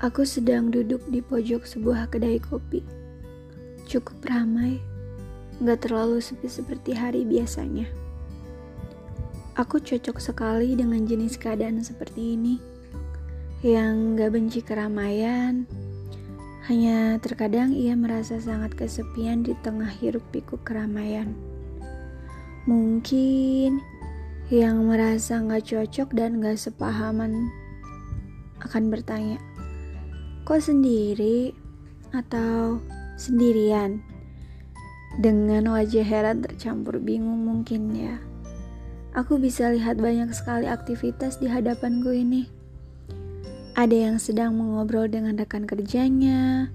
Aku sedang duduk di pojok sebuah kedai kopi. Cukup ramai, gak terlalu sepi seperti hari biasanya. Aku cocok sekali dengan jenis keadaan seperti ini, yang gak benci keramaian, hanya terkadang ia merasa sangat kesepian di tengah hiruk pikuk keramaian. Mungkin yang merasa gak cocok dan gak sepahaman akan bertanya, Kok sendiri atau sendirian? Dengan wajah heran tercampur bingung mungkin ya. Aku bisa lihat banyak sekali aktivitas di hadapanku ini. Ada yang sedang mengobrol dengan rekan kerjanya,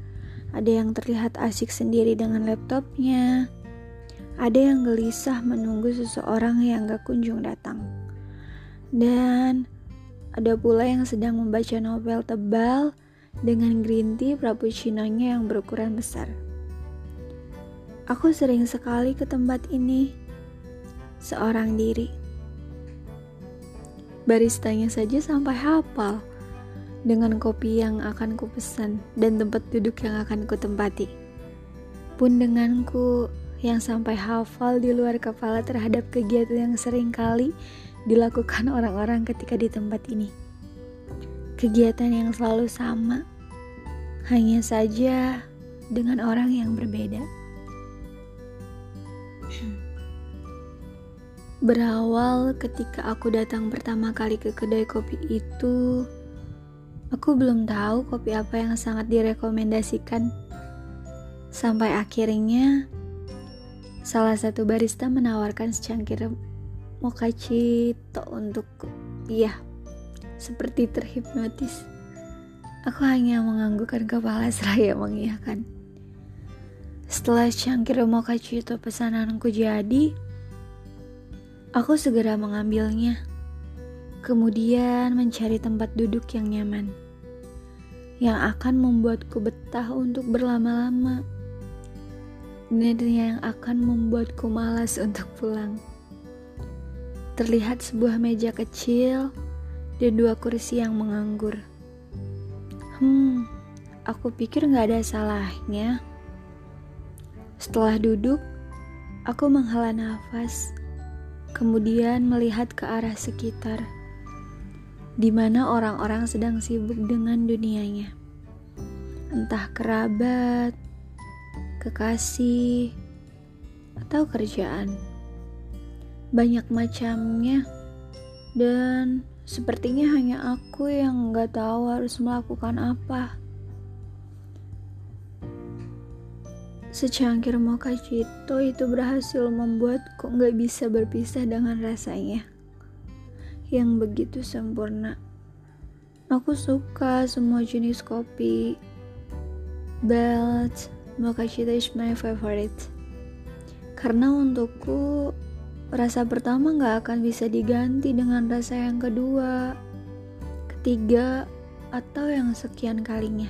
ada yang terlihat asik sendiri dengan laptopnya, ada yang gelisah menunggu seseorang yang gak kunjung datang. Dan ada pula yang sedang membaca novel tebal dengan green tea frappuccino-nya yang berukuran besar. Aku sering sekali ke tempat ini seorang diri. Baristanya saja sampai hafal dengan kopi yang akan kupesan dan tempat duduk yang akan kutempati. Pun denganku yang sampai hafal di luar kepala terhadap kegiatan yang sering kali dilakukan orang-orang ketika di tempat ini. Kegiatan yang selalu sama, hanya saja dengan orang yang berbeda. Berawal ketika aku datang pertama kali ke kedai kopi itu, aku belum tahu kopi apa yang sangat direkomendasikan. Sampai akhirnya, salah satu barista menawarkan secangkir mochaccito untukku. Iya, seperti terhipnotis. Aku hanya menganggukkan kepala seraya mengiyakan. Setelah cangkir mochaccito pesananku jadi, aku segera mengambilnya. Kemudian mencari tempat duduk yang nyaman. Yang akan membuatku betah untuk berlama-lama. Dan yang akan membuatku malas untuk pulang. Terlihat sebuah meja kecil dan dua kursi yang menganggur. Hmm, aku pikir gak ada salahnya. Setelah duduk, aku menghela nafas, kemudian melihat ke arah sekitar, di mana orang-orang sedang sibuk dengan dunianya. Entah kerabat, kekasih, atau kerjaan. Banyak macamnya, dan Sepertinya hanya aku yang nggak tahu harus melakukan apa. Secangkir mochaccito itu berhasil membuatku nggak bisa berpisah dengan rasanya yang begitu sempurna. Aku suka semua jenis kopi, but mochaccito is my favorite. Karena untukku Rasa pertama gak akan bisa diganti dengan rasa yang kedua, ketiga, atau yang sekian kalinya.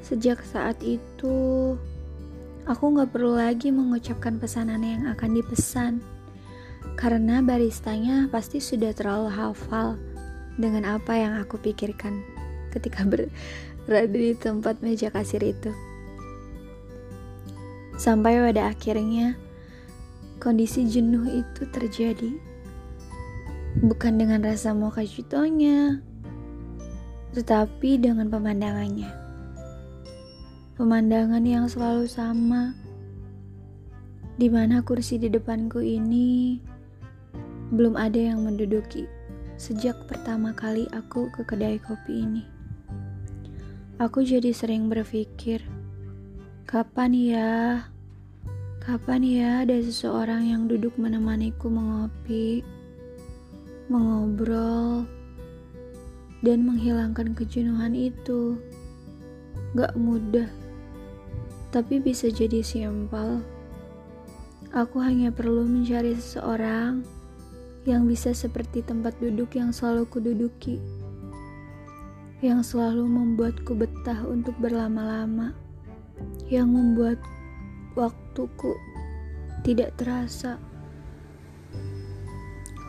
Sejak saat itu, aku gak perlu lagi mengucapkan pesanan yang akan dipesan, karena baristanya pasti sudah terlalu hafal dengan apa yang aku pikirkan ketika berada di tempat meja kasir itu. Sampai pada akhirnya, kondisi jenuh itu terjadi. Bukan dengan rasa mochaccitonya, tetapi dengan pemandangannya. Pemandangan yang selalu sama, di mana kursi di depanku ini belum ada yang menduduki sejak pertama kali aku ke kedai kopi ini. Aku jadi sering berpikir, kapan ya Kapan ya ada seseorang yang duduk menemaniku mengopi, mengobrol, dan menghilangkan kejenuhan itu? Gak mudah, tapi bisa jadi simpel. Aku hanya perlu mencari seseorang yang bisa seperti tempat duduk yang selalu kududuki, yang selalu membuatku betah untuk berlama-lama, yang membuat waktuku tidak terasa.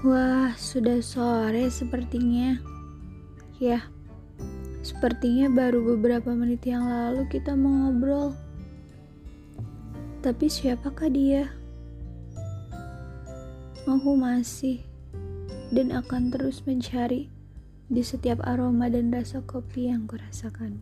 Wah, sudah sore sepertinya. Ya, Sepertinya baru beberapa menit yang lalu kita mau ngobrol. Tapi siapakah dia? Aku masih dan akan terus mencari di setiap aroma dan rasa kopi yang kurasakan.